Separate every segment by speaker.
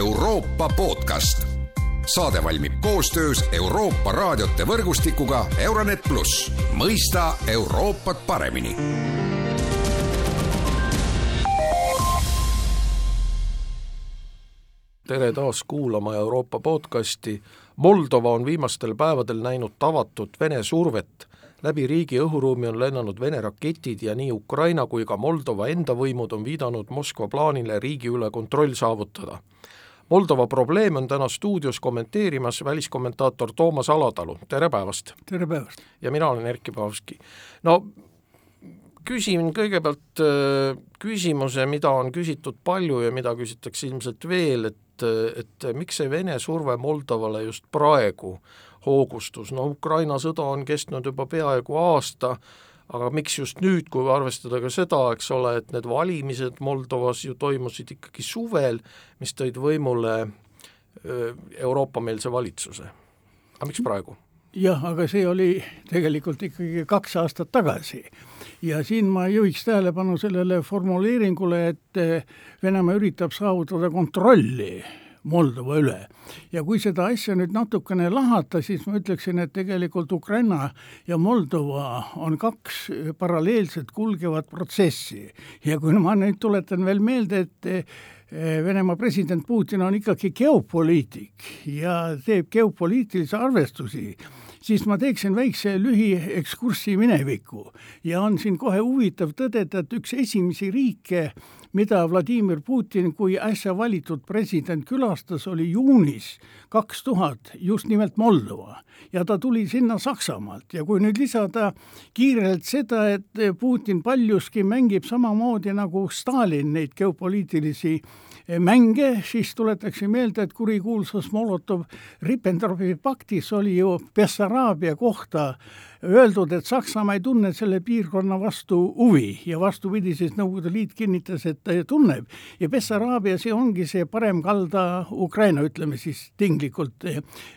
Speaker 1: Euroopa podcast. saade valmib koostöös Euroopa raadiote võrgustikuga Euronet pluss, mõista Euroopat paremini
Speaker 2: tere taas kuulama Euroopa podcasti. Moldova on viimastel päevadel näinud tavatut Vene survet. läbi riigi õhuruumi on lennanud Vene raketid ja nii Ukraina kui ka Moldova enda võimud on viidanud Moskva plaanile riigi üle kontroll saavutada. Moldova probleeme on täna stuudios kommenteerimas väliskommentaator Toomas Alatalu, tere päevast!
Speaker 3: tere päevast!
Speaker 2: ja mina olen Erkki Paavski. no küsin kõigepealt äh, küsimuse, mida on küsitud palju ja mida küsitakse ilmselt veel, et et, et miks see Vene surve Moldovale just praegu hoogustus, no Ukraina sõda on kestnud juba peaaegu aasta, aga miks just nüüd, kui arvestada ka seda, eks ole, et need valimised Moldovas ju toimusid ikkagi suvel, mis tõid võimule Euroopa-meelse valitsuse. aga miks praegu?
Speaker 3: jah, aga see oli tegelikult ikkagi kaks aastat tagasi. ja siin ma juhiks tähelepanu sellele formuleeringule, et Venemaa üritab saavutada kontrolli Moldova üle. ja kui seda asja nüüd natukene lahata, siis ma ütleksin, et tegelikult Ukraina ja Moldova on kaks paralleelselt kulgevat protsessi ja kui ma nüüd tuletan veel meelde, et Eh, Venemaa president Putin on ikkagi geopoliitik ja teeb geopoliitilisi arvestusi, siis ma teeksin väikse lühiekskurssi minevikku ja on siin kohe huvitav tõdeda, et üks esimesi riike, mida Vladimir Putin kui äsja valitud president külastas, oli juunis kaks tuhat just nimelt Moldova. Ja ta tuli sinna Saksamaalt. Ja kui nüüd lisada kiirelt seda, et Putin paljuski mängib samamoodi nagu Stalin neid geopoliitilisi mänge, siis tuletaksin meelde, et kurikuulsas Molotov-Ribbentropi paktis oli ju Bessaraabia kohta öeldud, et Saksamaa ei tunne selle piirkonna vastu huvi ja vastupidi, siis Nõukogude Liit kinnitas, et ta tunneb. ja Bessaraabia, see ongi see parem kalda Ukraina, ütleme siis tinglikult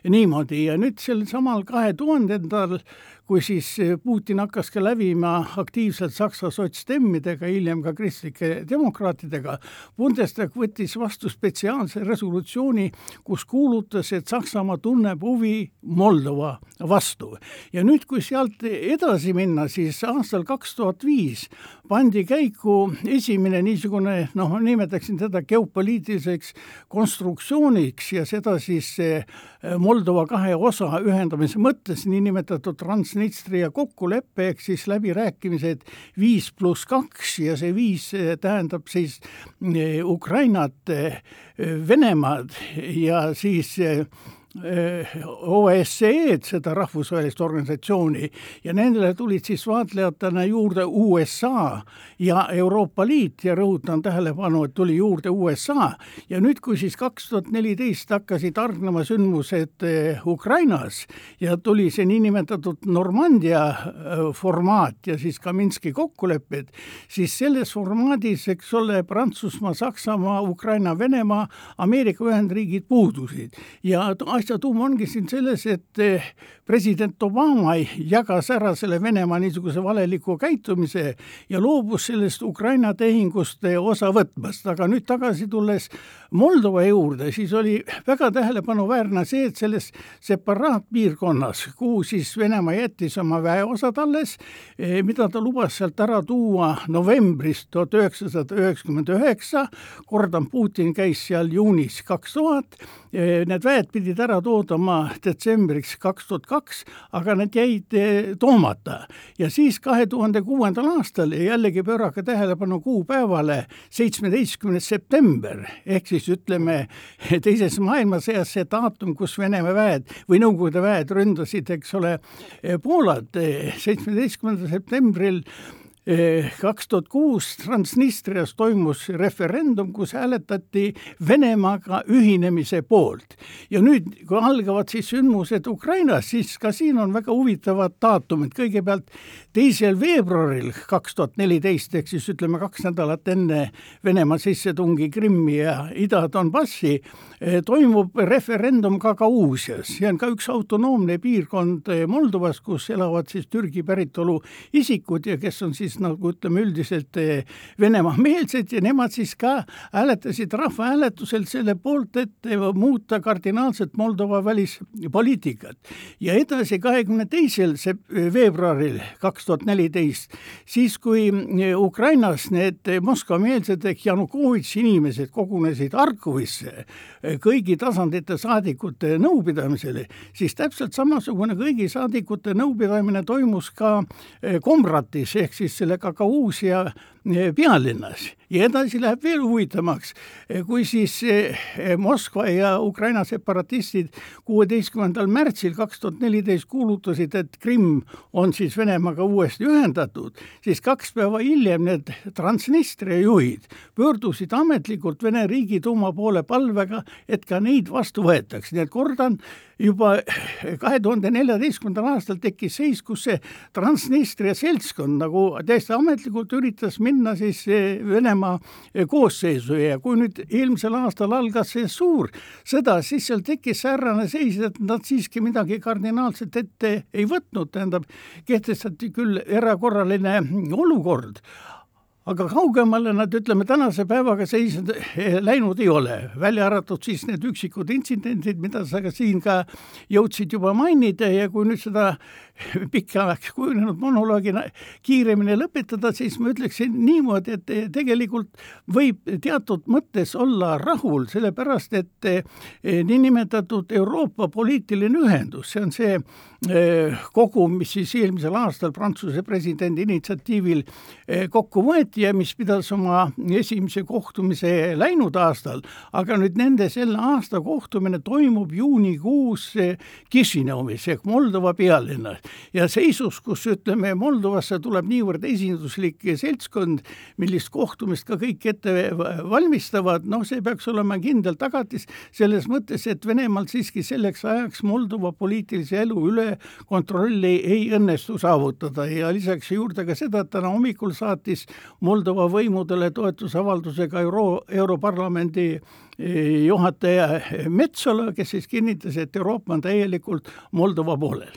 Speaker 3: niimoodi ja nüüd sel samal kahe tuhandendal kui siis Putin hakkas ka lävima aktiivselt Saksa sotsdemmidega, hiljem ka kristlike demokraatidega, Bundestag võttis vastu spetsiaalse resolutsiooni, kus kuulutas, et Saksamaa tunneb huvi Moldova vastu. ja nüüd, kui sealt edasi minna, siis aastal kaks tuhat viis pandi käiku esimene niisugune noh, nimetaksin teda geopoliitiliseks konstruktsiooniks ja seda siis eh, Moldova kahe osa ühendamise mõttes, niinimetatud Transnistria kokkulepe ehk siis läbirääkimised viis pluss kaks ja see viis eh, tähendab siis eh, Ukrainat, Venemaad ja siis OSCE-d, seda rahvusvahelist organisatsiooni ja nendele tulid siis vaatlejatena juurde USA ja Euroopa Liit ja rõhutan tähelepanu, et tuli juurde USA ja nüüd, kui siis kaks tuhat neliteist hakkasid hargnema sündmused eh, Ukrainas ja tuli see niinimetatud Normandia eh, formaat ja siis ka Minski kokkulepped, siis selles formaadis, eks ole, Prantsusmaa, Saksamaa, Ukraina, Venemaa, Ameerika Ühendriigid puudusid. Ja asja tuum ongi siin selles, et eh, president Obama jagas ära selle Venemaa niisuguse valeliku käitumise ja loobus sellest Ukraina tehingust eh, osa võtmast, aga nüüd tagasi tulles Moldova juurde, siis oli väga tähelepanuväärne see, et selles separaatpiirkonnas, kuhu siis Venemaa jättis oma väeosad alles, eh, mida ta lubas sealt ära tuua novembris tuhat üheksasada üheksakümmend üheksa, kordan, Putin käis seal juunis kaks tuhat, need väed pidid ära ära toodama detsembriks kaks tuhat kaks, aga need jäid eh, toomata. ja siis kahe tuhande kuuendal aastal jällegi pöörake tähelepanu kuupäevale, seitsmeteistkümnes september, ehk siis ütleme teises maailmasõjas see daatum, kus Venemaa väed või Nõukogude väed ründasid, eks ole, Poolat, seitsmeteistkümnendal septembril kaks tuhat kuus Transnistrias toimus referendum, kus hääletati Venemaaga ühinemise poolt. ja nüüd, kui algavad siis sündmused Ukrainas, siis ka siin on väga huvitavad daatumid, kõigepealt teisel veebruaril kaks tuhat neliteist, ehk siis ütleme kaks nädalat enne Venemaa sissetungi Krimmi ja Ida-Donbassi, eh, toimub referendum Gagausias, see on ka üks autonoomne piirkond eh, Moldovas, kus elavad siis Türgi päritolu isikud ja kes on siis siis nagu ütleme üldiselt Venemaa-meelsed ja nemad siis ka hääletasid rahvahääletusel selle poolt, et muuta kardinaalselt Moldova välispoliitikat. ja edasi, kahekümne teisel veebruaril kaks tuhat neliteist, siis kui Ukrainas need Moskva-meelsed ehk Janukovitši inimesed kogunesid Harkovisse kõigi tasandite saadikute nõupidamisele, siis täpselt samasugune kõigi saadikute nõupidamine toimus ka Komratis ehk siis selle Gagauzia pealinnas. Ja edasi läheb veel huvitavamaks, kui siis eh, Moskva ja Ukraina separatistid kuueteistkümnendal märtsil kaks tuhat neliteist kuulutasid, et Krimm on siis Venemaaga uuesti ühendatud, siis kaks päeva hiljem need Transnistria juhid pöördusid ametlikult Vene Riigiduuma poole palvega, et ka neid vastu võetaks, nii et kordan, juba kahe tuhande neljateistkümnendal aastal tekkis seis, kus see Transnistria seltskond nagu täiesti ametlikult üritas minna siis eh, Venemaa eh, koosseisu ja kui nüüd eelmisel aastal algas see suur sõda, siis seal tekkis säärane seis, et nad siiski midagi kardinaalset ette ei võtnud, tähendab, kehtestati küll erakorraline olukord, aga kaugemale nad, ütleme, tänase päevaga seisnud, eh, läinud ei ole, välja arvatud siis need üksikud intsidendid, mida sa ka siin ka jõudsid juba mainida ja kui nüüd seda pikaks kujunenud monoloogi kiiremini lõpetada, siis ma ütleksin niimoodi, et tegelikult võib teatud mõttes olla rahul, sellepärast et eh, niinimetatud Euroopa poliitiline ühendus, see on see eh, kogum, mis siis eelmisel aastal Prantsuse presidendi initsiatiivil kokku võeti, Horvaatia, mis pidas oma esimese kohtumise läinud aastal, aga nüüd nende selle aasta kohtumine toimub juunikuus Kišineumis ehk Moldova pealinnas. Ja seisus, kus ütleme, Moldovasse tuleb niivõrd esinduslik seltskond, millist kohtumist ka kõik ette valmistavad, noh, see peaks olema kindel tagatis selles mõttes, et Venemaal siiski selleks ajaks Moldova poliitilise elu üle kontrolli ei õnnestu saavutada. Ja lisaks juurde ka seda, et täna hommikul saatis Moldova võimudele toetusavaldusega Euro, Europarlamendi eh, juhataja Metsola, kes siis kinnitas, et Euroopa on täielikult Moldova poolel.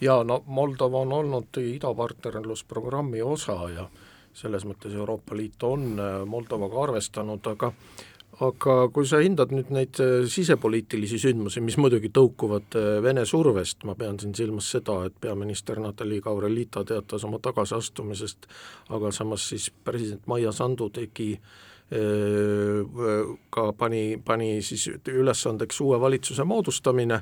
Speaker 2: ja no Moldova on olnud idapartnerlusprogrammi osa ja selles mõttes Euroopa Liit on eh, Moldovaga arvestanud, aga aga kui sa hindad nüüd neid äh, sisepoliitilisi sündmusi, mis muidugi tõukuvad äh, Vene survest, ma pean siin silmas seda, et peaminister Natalja Gavrelita teatas oma tagasiastumisest, aga samas siis president Maia Sandu tegi äh, ka pani, pani siis ülesandeks uue valitsuse moodustamine,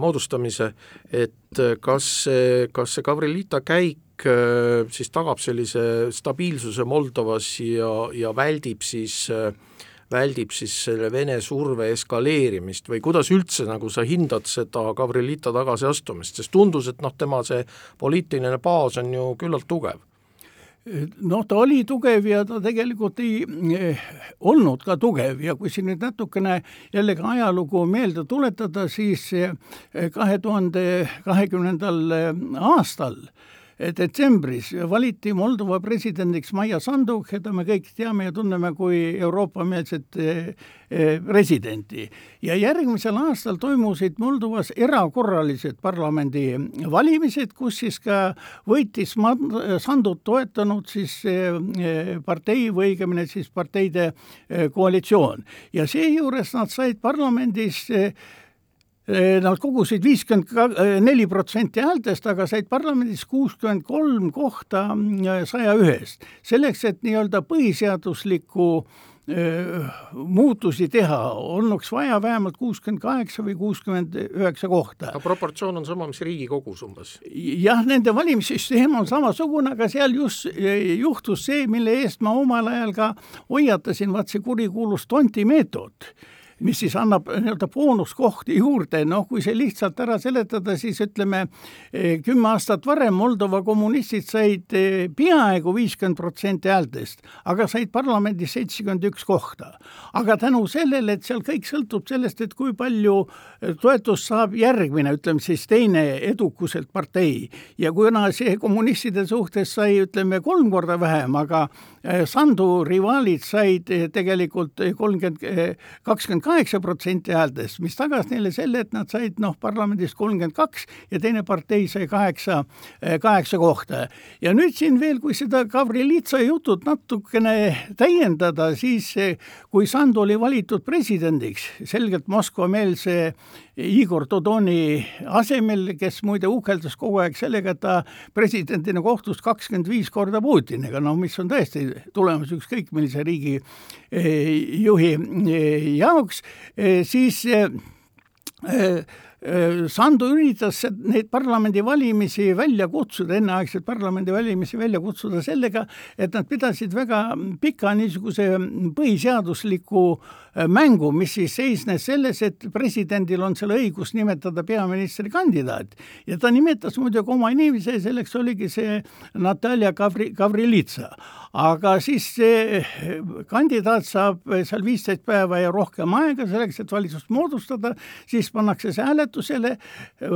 Speaker 2: moodustamise, et kas see, kas see Gavrelita käik siis tagab sellise stabiilsuse Moldovas ja, ja väldib siis äh, väldib siis selle Vene surve eskaleerimist või kuidas üldse nagu sa hindad seda Gavrelita tagasiastumist, sest tundus, et noh, tema see poliitiline baas on ju küllalt tugev.
Speaker 3: Noh, ta oli tugev ja ta tegelikult ei eh, olnud ka tugev ja kui siin nüüd natukene jällegi ajalugu meelde tuletada, siis eh, kahe tuhande kahekümnendal eh, aastal eh, detsembris valiti Moldova presidendiks Maia Sandu, keda me kõik teame ja tunneme kui Euroopa-meelset eh, eh, presidenti. ja järgmisel aastal toimusid Moldovas erakorralised parlamendivalimised, kus siis ka võitis Sandut toetanud siis eh, partei või õigemini siis parteide koalitsioon ja seejuures nad said parlamendis Nad kogusid viiskümmend neli protsenti häältest, aga said parlamendis kuuskümmend kolm kohta saja ühest. selleks, et nii-öelda põhiseaduslikku muutusi teha, olnuks vaja vähemalt kuuskümmend kaheksa või kuuskümmend üheksa kohta.
Speaker 2: aga proportsioon on sama, mis Riigikogus umbes?
Speaker 3: jah, nende valimissüsteem on samasugune, aga seal just juhtus see, mille eest ma omal ajal ka hoiatasin, vaat see kurikuulus tonti meetod mis siis annab nii-öelda boonuskohti juurde, noh, kui see lihtsalt ära seletada, siis ütleme, eh, kümme aastat varem Moldova kommunistid said eh, peaaegu viiskümmend protsenti häältest, aga said parlamendis seitsekümmend üks kohta. aga tänu sellele, et seal kõik sõltub sellest, et kui palju eh, toetust saab järgmine, ütleme siis teine edukuselt partei ja kuna see kommunistide suhtes sai, ütleme, kolm korda vähem, aga Sandu rivaalid said tegelikult kolmkümmend, kakskümmend kaheksa protsenti häältest, mis tagas neile selle, et nad said noh, parlamendis kolmkümmend kaks ja teine partei sai kaheksa, kaheksa kohta. ja nüüd siin veel, kui seda Gavrilitsa jutut natukene täiendada, siis kui Sandu oli valitud presidendiks, selgelt Moskva-meelse Igor Dodoni asemel, kes muide uhkeldas kogu aeg sellega, et ta presidendina kohtus kakskümmend viis korda Putiniga, noh, mis on tõesti tulemus ükskõik millise riigi eh, juhi eh, jaoks, eh, siis Sandu üritas neid parlamendivalimisi välja kutsuda, enneaegseid parlamendivalimisi välja kutsuda sellega, et nad pidasid väga pika niisuguse põhiseadusliku mängu, mis siis seisnes selles, et presidendil on seal õigus nimetada peaministrikandidaat. Ja ta nimetas muidugi oma inimese, selleks oligi see Natalja Gavri-, Gavrilitsa. Aga siis see kandidaat saab seal viisteist päeva ja rohkem aega selleks, et valitsust moodustada, siis pannakse see hääletusele,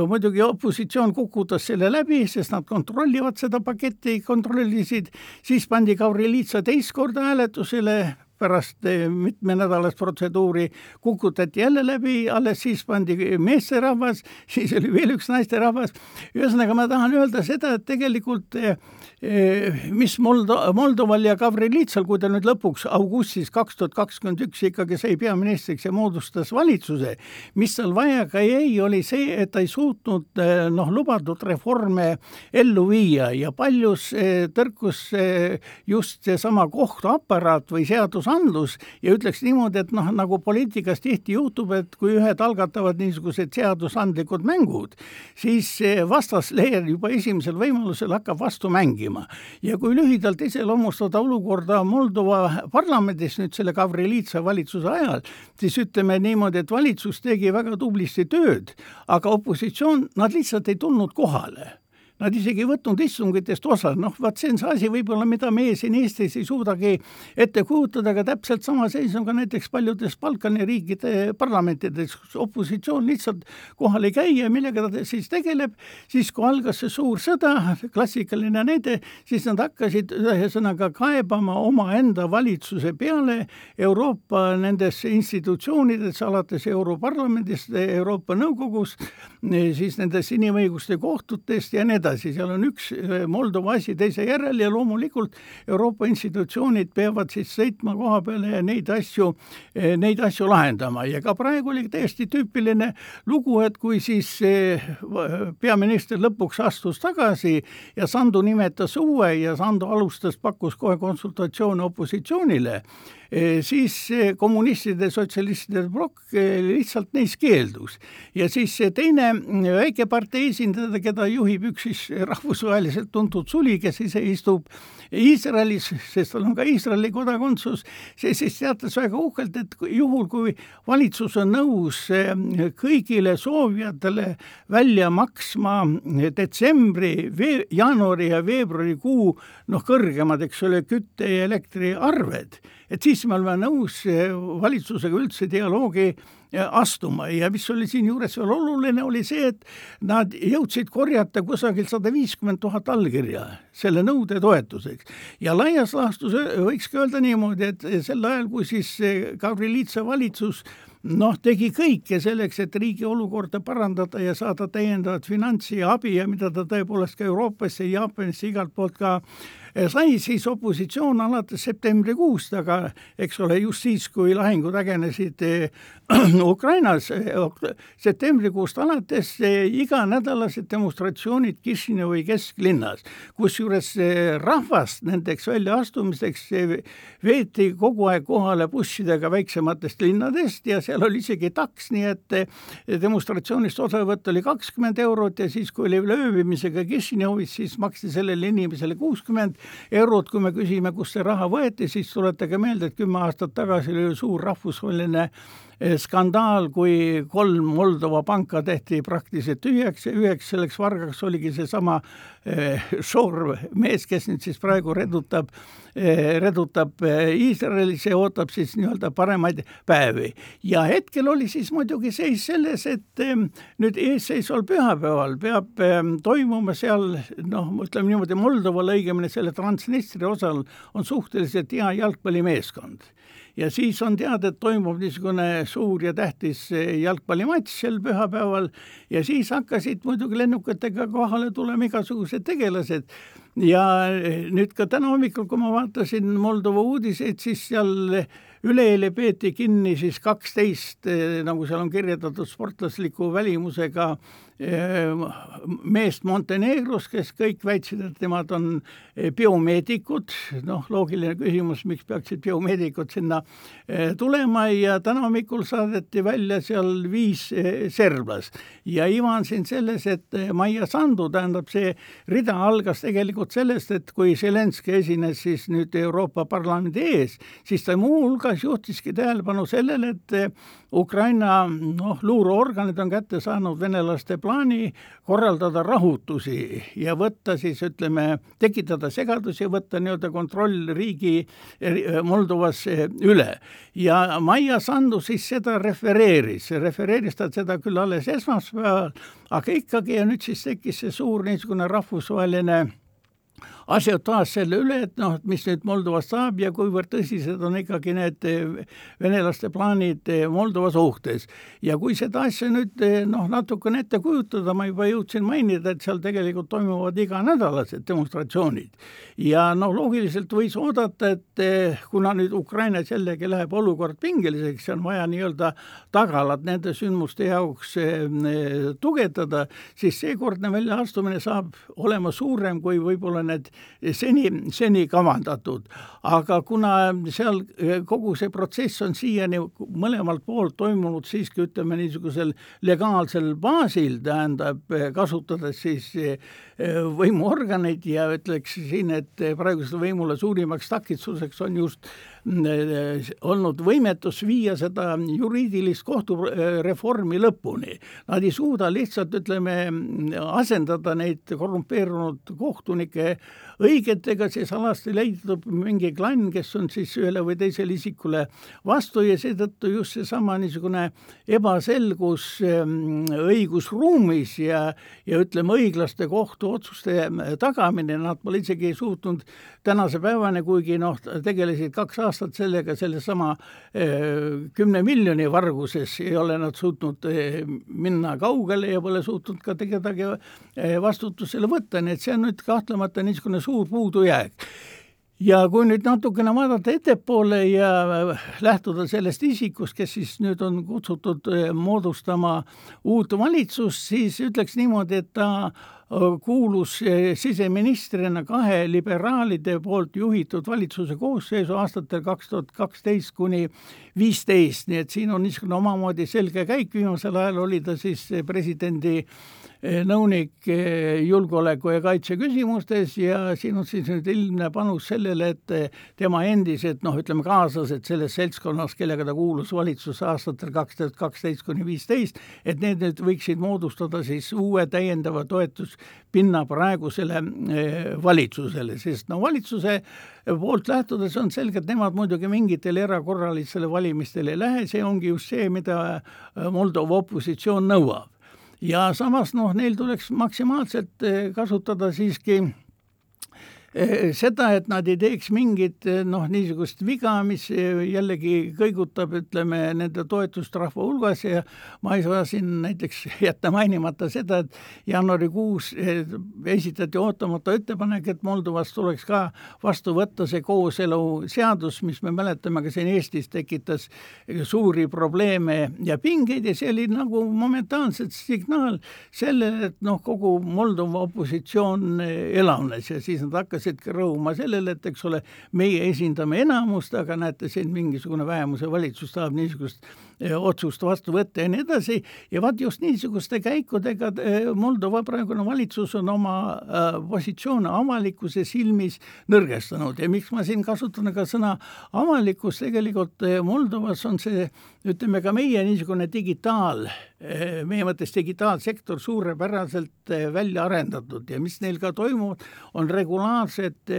Speaker 3: muidugi opositsioon kukutas selle läbi, sest nad kontrollivad seda paketti, kontrollisid, siis pandi Gavrilitsa teist korda hääletusele, pärast eh, mitmenädalast protseduuri kukutati jälle läbi, alles siis pandi meesterahvas, siis oli veel üks naisterahvas. ühesõnaga, ma tahan öelda seda, et tegelikult eh, eh, mis Moldo-, Moldoval ja Gavrilitsal, kui ta nüüd lõpuks augustis kaks tuhat kakskümmend üks ikkagi sai peaministriks ja moodustas valitsuse, mis tal vaja ka jäi, oli see, et ta ei suutnud noh, lubatud reforme ellu viia ja paljus tõrkus just seesama kohtuaparaat või seadus seadusandlus ja ütleks niimoodi, et noh, nagu poliitikas tihti juhtub, et kui ühed algatavad niisugused seadusandlikud mängud, siis vastasleer juba esimesel võimalusel hakkab vastu mängima. ja kui lühidalt iseloomustada olukorda Moldova parlamendis nüüd selle Gavrilitsa valitsuse ajal, siis ütleme niimoodi, et valitsus tegi väga tublisti tööd, aga opositsioon, nad lihtsalt ei tulnud kohale Nad isegi ei võtnud istungitest osa, noh, vaat see on see asi võib-olla, mida meie siin Eestis ei suudagi ette kujutada, aga täpselt sama seis on ka näiteks paljudes Balkani riikide parlamentides, kus opositsioon lihtsalt kohal ei käi ja millega ta siis tegeleb, siis kui algas see suur sõda, klassikaline näide, siis nad hakkasid ühesõnaga kaebama omaenda valitsuse peale Euroopa nendes institutsioonides, alates Europarlamendist, Euroopa Nõukogust, siis nendest inimõiguste kohtutest ja nii edasi edasi, seal on üks Moldova asi teise järel ja loomulikult Euroopa institutsioonid peavad siis sõitma koha peale ja neid asju, äh, neid asju lahendama ja ka praegu oli täiesti tüüpiline lugu, et kui siis äh, peaminister lõpuks astus tagasi ja Sandu nimetas uue ja Sandu alustas, pakkus kohe konsultatsioone opositsioonile Eh, siis kommunistide, sotsialistide plokk eh, lihtsalt neist keeldus. ja siis see teine mm, väike partei esindaja, keda juhib üks siis rahvusvaheliselt tuntud suli, kes ise istub Iisraelis, sest tal on ka Iisraeli kodakondsus, see siis teatas väga uhkelt, et juhul, kui valitsus on nõus eh, kõigile soovijatele välja maksma detsembri, jaanuari ja veebruarikuu noh, kõrgemad, eks ole, kütte- ja elektriarved et siis me oleme nõus eh, valitsusega üldse dialoogi eh, astuma ja mis oli siinjuures veel oluline, oli see, et nad jõudsid korjata kusagilt sada viiskümmend tuhat allkirja selle nõude toetuseks. Ja laias laastus eh, võikski öelda niimoodi, et sel ajal, kui siis Gavrilitsa valitsus noh, tegi kõike selleks, et riigi olukorda parandada ja saada täiendavat finantsi ja abi ja mida ta tõepoolest ka Euroopasse, Jaapanisse, igalt poolt ka sai siis opositsioon alates septembrikuust, aga eks ole, just siis, kui lahingud ägenesid eh, Ukrainas eh, septembrikuust alates eh, iganädalased demonstratsioonid Kišinevi kesklinnas, kusjuures rahvast nendeks väljaastumiseks veeti kogu aeg kohale bussidega väiksematest linnadest ja seal oli isegi taks, nii et demonstratsioonist osavõtt oli kakskümmend eurot ja siis, kui oli ööbimisega Kišinevis, siis maksti sellele inimesele kuuskümmend eurot, kui me küsime, kust see raha võeti, siis tuletage meelde, et kümme aastat tagasi oli suur rahvusvaheline skandaal, kui kolm Moldova panka tehti praktiliselt tühjaks ja üheks selleks vargaks oligi seesama eh, Šor mees, kes nüüd siis praegu redutab eh,, redutab eh, Iisraelis ja ootab siis nii-öelda paremaid päevi. ja hetkel oli siis muidugi seis selles, et eh, nüüd eesseisval pühapäeval peab eh, toimuma seal noh, ütleme niimoodi, Moldoval õigemini selle Transnistria osal on suhteliselt hea jalgpallimeeskond ja siis on teada, et toimub niisugune suur ja tähtis jalgpallimatš sel pühapäeval. Ja siis hakkasid muidugi lennukatega kohale tulema igasugused tegelased. Ja nüüd ka täna hommikul, kui ma vaatasin Moldova uudiseid, siis seal üleeile peeti kinni siis kaksteist, nagu seal on kirjeldatud, sportlasliku välimusega meest Montenegros, kes kõik väitsid, et nemad on biomeedikud, noh, loogiline küsimus, miks peaksid biomeedikud sinna tulema ja täna hommikul saadeti välja seal viis serblast. ja iva on siin selles, et Maia Sandu, tähendab, see rida algas tegelikult sellest, et kui Zelenskõi esines siis nüüd Euroopa Parlamendi ees, siis ta muuhulgas juhtiski tähelepanu sellele, et Ukraina noh, luureorganid on kätte saanud venelaste plaani korraldada rahutusi ja võtta siis ütleme, tekitada segadusi, võtta nii-öelda kontroll riigi Moldovas üle. ja Maia Sandu siis seda refereeris, refereeris ta seda küll alles esmaspäeval, aga ikkagi ja nüüd siis tekkis see suur niisugune rahvusvaheline asiotaaž selle üle, et noh, et mis nüüd Moldovast saab ja kuivõrd tõsised on ikkagi need eh, venelaste plaanid eh, Moldova suhtes. ja kui seda asja nüüd eh, noh, natukene ette kujutada, ma juba jõudsin mainida, et seal tegelikult toimuvad iganädalased demonstratsioonid. ja noh, loogiliselt võis oodata, et kuna nüüd Ukrainas jällegi läheb olukord pingeliseks, on vaja nii-öelda tagalat nende sündmuste jaoks tugevdada, siis seekordne väljaastumine saab olema suurem kui võib-olla need seni, seni kavandatud. aga kuna seal eh, kogu see protsess on siiani mõlemalt poolt toimunud siiski ütleme niisugusel legaalsel baasil, tähendab, eh, kasutades siis eh, võimuorganeid ja ütleks siin, et praegusele võimule suurimaks takistuseks on just olnud võimetus viia seda juriidilist kohtureformi lõpuni. Nad ei suuda lihtsalt, ütleme, asendada neid korrumpeerunud kohtunikke õigetega, siis alasti leidub mingi klann, kes on siis ühele või teisele isikule vastu ja seetõttu just seesama niisugune ebaselgus ehm, õigusruumis ja, ja ütleme, õiglaste kohtuotsuste tagamine, nad pole isegi suutnud tänase päevani, kuigi noh, tegelesid kaks aastat sellega, sellesama ehm, kümne miljoni varguses ei ole nad suutnud ehm, minna kaugele ja pole suutnud ka kedagi vastutusele võtta, nii et see on nüüd kahtlemata niisugune suur suur puudujääk. Ja kui nüüd natukene vaadata ettepoole ja lähtuda sellest isikust, kes siis nüüd on kutsutud eh, moodustama uut valitsust, siis ütleks niimoodi, et ta eh, kuulus siseministrina kahe liberaalide poolt juhitud valitsuse koosseisu aastatel kaks tuhat kaksteist kuni viisteist, nii et siin on niisugune omamoodi selge käik, viimasel ajal oli ta siis presidendi äh, nõunik eh, julgeoleku ja kaitse küsimustes ja siin on siis nüüd ilmne panus sellele, et eh, tema endised noh, ütleme kaaslased selles seltskonnas, kellega ta kuulus valitsusse aastatel kaks tuhat kaksteist kuni viisteist, et need nüüd võiksid moodustada siis uue täiendava toetuspinna praegusele valitsusele, sest no valitsuse poolt lähtudes on selge, et nemad muidugi mingitele erakorralistele valimistele ei lähe, see ongi just see, mida Moldova opositsioon nõuab ja samas noh, neil tuleks maksimaalselt eh, kasutada siiski seda, et nad ei teeks mingit eh, noh, niisugust viga, mis eh, jällegi kõigutab, ütleme, nende toetust rahva hulgas ja ma ei saa siin näiteks jätta mainimata seda, et jaanuarikuus esitati ootamatu ettepanek, et Moldovas tuleks ka vastu võtta see kooseluseadus, mis me mäletame ka siin Eestis tekitas suuri probleeme ja pingeid ja see oli nagu momentaanselt signaal sellele, et noh, kogu Moldova opositsioon elavnes ja siis nad hakkasid hakkasid rõhuma sellele, et eks ole, meie esindame enamust, aga näete, siin mingisugune vähemuse valitsus tahab niisugust otsust vastu võtta ja nii edasi. Ja vaat just niisuguste käikudega eh, Moldova praegune valitsus on oma äh, positsioone avalikkuse silmis nõrgestanud. Ja miks ma siin kasutan ka sõna avalikkus, tegelikult Moldovas on see ütleme ka meie niisugune digitaal, meie mõttes digitaalsektor suurepäraselt välja arendatud. Ja mis neil ka toimub, on regulaarset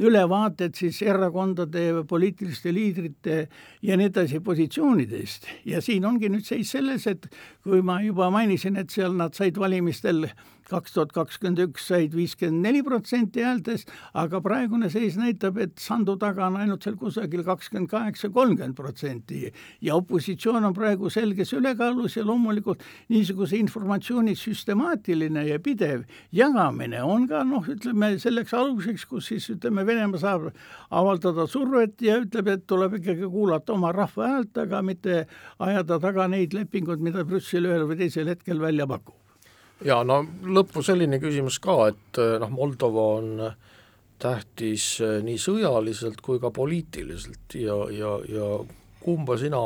Speaker 3: ülevaated siis erakondade, poliitiliste liidrite ja nii edasi positsioonidest ja siin ongi nüüd seis selles, et kui ma juba mainisin, et seal nad said valimistel kaks tuhat kakskümmend üks said viiskümmend neli protsenti häältest, aga praegune seis näitab, et Sandu taga on ainult seal kusagil kakskümmend kaheksa, kolmkümmend protsenti. Ja opositsioon on praegu selges ülekaalus ja loomulikult niisuguse informatsiooni süstemaatiline ja pidev jagamine on ka noh, ütleme selleks aluseks, kus siis ütleme, Venemaa saab avaldada survet ja ütleb, et tuleb ikkagi kuulata oma rahva häält, aga mitte ajada taga neid lepinguid, mida Brüssel ühel või teisel hetkel välja pakub
Speaker 2: ja no lõppu selline küsimus ka, et noh, Moldova on tähtis nii sõjaliselt kui ka poliitiliselt ja, ja, ja kumba sina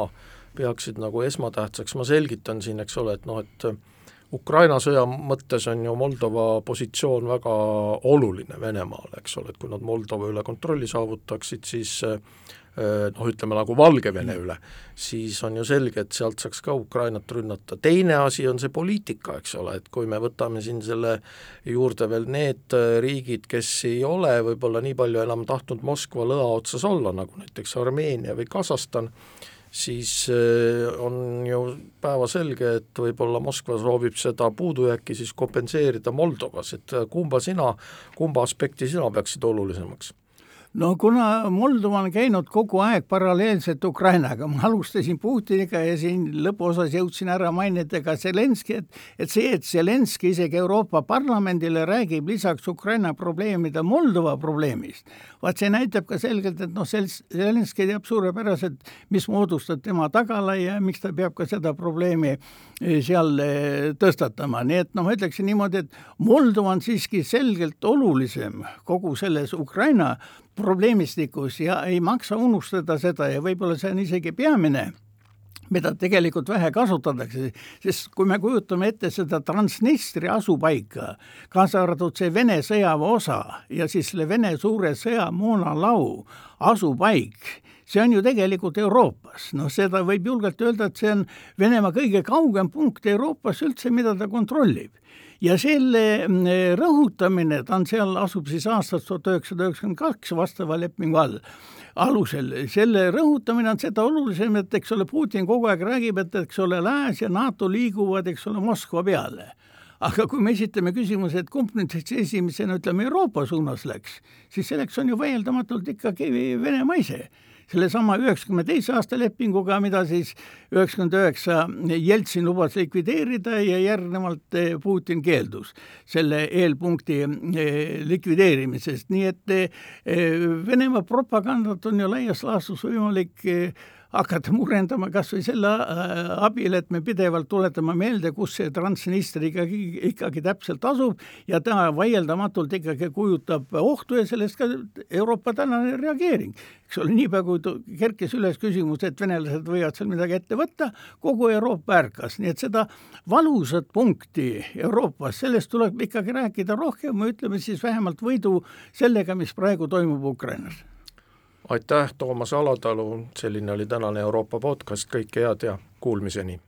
Speaker 2: peaksid nagu esmatähtsaks, ma selgitan siin, eks ole, et noh, et Ukraina sõja mõttes on ju Moldova positsioon väga oluline Venemaale, eks ole, et kui nad Moldova üle kontrolli saavutaksid, siis Äh, noh, ütleme nagu Valgevene üle, siis on ju selge, et sealt saaks ka Ukrainat rünnata. teine asi on see poliitika, eks ole, et kui me võtame siin selle juurde veel need äh, riigid, kes ei ole võib-olla nii palju enam tahtnud Moskva lõa otsas olla, nagu näiteks Armeenia või Kasahstan, siis äh, on ju päevaselge, et võib-olla Moskva soovib seda puudujääki siis kompenseerida Moldovas, et kumba sina, kumba aspekti sina peaksid olulisemaks?
Speaker 3: No kuna Moldova on käinud kogu aeg paralleelselt Ukrainaga, ma alustasin Putiniga ja siin lõpuosas jõudsin ära mainida ka Zelenski, et et see, et Zelenski isegi Euroopa Parlamendile räägib lisaks Ukraina probleemide Moldova probleemist, vaat see näitab ka selgelt, et noh, Zelenski teab suurepäraselt, mis moodustab tema tagala ja miks ta peab ka seda probleemi seal eh, tõstatama, nii et noh, ma ütleksin niimoodi, et Moldova on siiski selgelt olulisem kogu selles Ukraina probleemistikus ja ei maksa unustada seda ja võib-olla see on isegi peamine, mida tegelikult vähe kasutatakse, sest kui me kujutame ette seda Transnistri asupaika, kaasa arvatud see Vene sõjaväe osa ja siis selle Vene suure sõjamoonalau asupaik, see on ju tegelikult Euroopas, noh, seda võib julgelt öelda, et see on Venemaa kõige kaugem punkt Euroopas üldse, mida ta kontrollib. Ja selle mm, rõhutamine, ta on seal, asub siis aastast tuhat üheksasada üheksakümmend kaks vastava lepingu all, alusel, selle rõhutamine on seda olulisem, et eks ole, Putin kogu aeg räägib, et eks ole, Lääs ja NATO liiguvad, eks ole, Moskva peale. Aga kui me esitame küsimuse, et kumb nüüd siis esimesena, ütleme, Euroopa suunas läks, siis selleks on ju vaieldamatult ikkagi Venemaa ise sellesama üheksakümne teise aasta lepinguga, mida siis üheksakümmend üheksa Jeltsin lubas likvideerida ja järgnevalt eh, Putin keeldus selle eelpunkti eh, likvideerimisest, nii et eh, Venemaa propagandat on ju laias laastus võimalik hakata murendama kas või selle äh, abil, et me pidevalt tuletame meelde, kus see Transnistria ikkagi, ikkagi täpselt asub ja ta vaieldamatult ikkagi kujutab ohtu ja sellest ka Euroopa tänane reageering. eks ole, niipea kui kerkis üles küsimus, et venelased võivad seal midagi ette võtta, kogu Euroopa ärkas, nii et seda valusat punkti Euroopas, sellest tuleb ikkagi rääkida rohkem ütleme siis vähemalt võidu sellega, mis praegu toimub Ukrainas
Speaker 2: aitäh, Toomas Alatalu, selline oli tänane Euroopa podcast, kõike head ja kuulmiseni!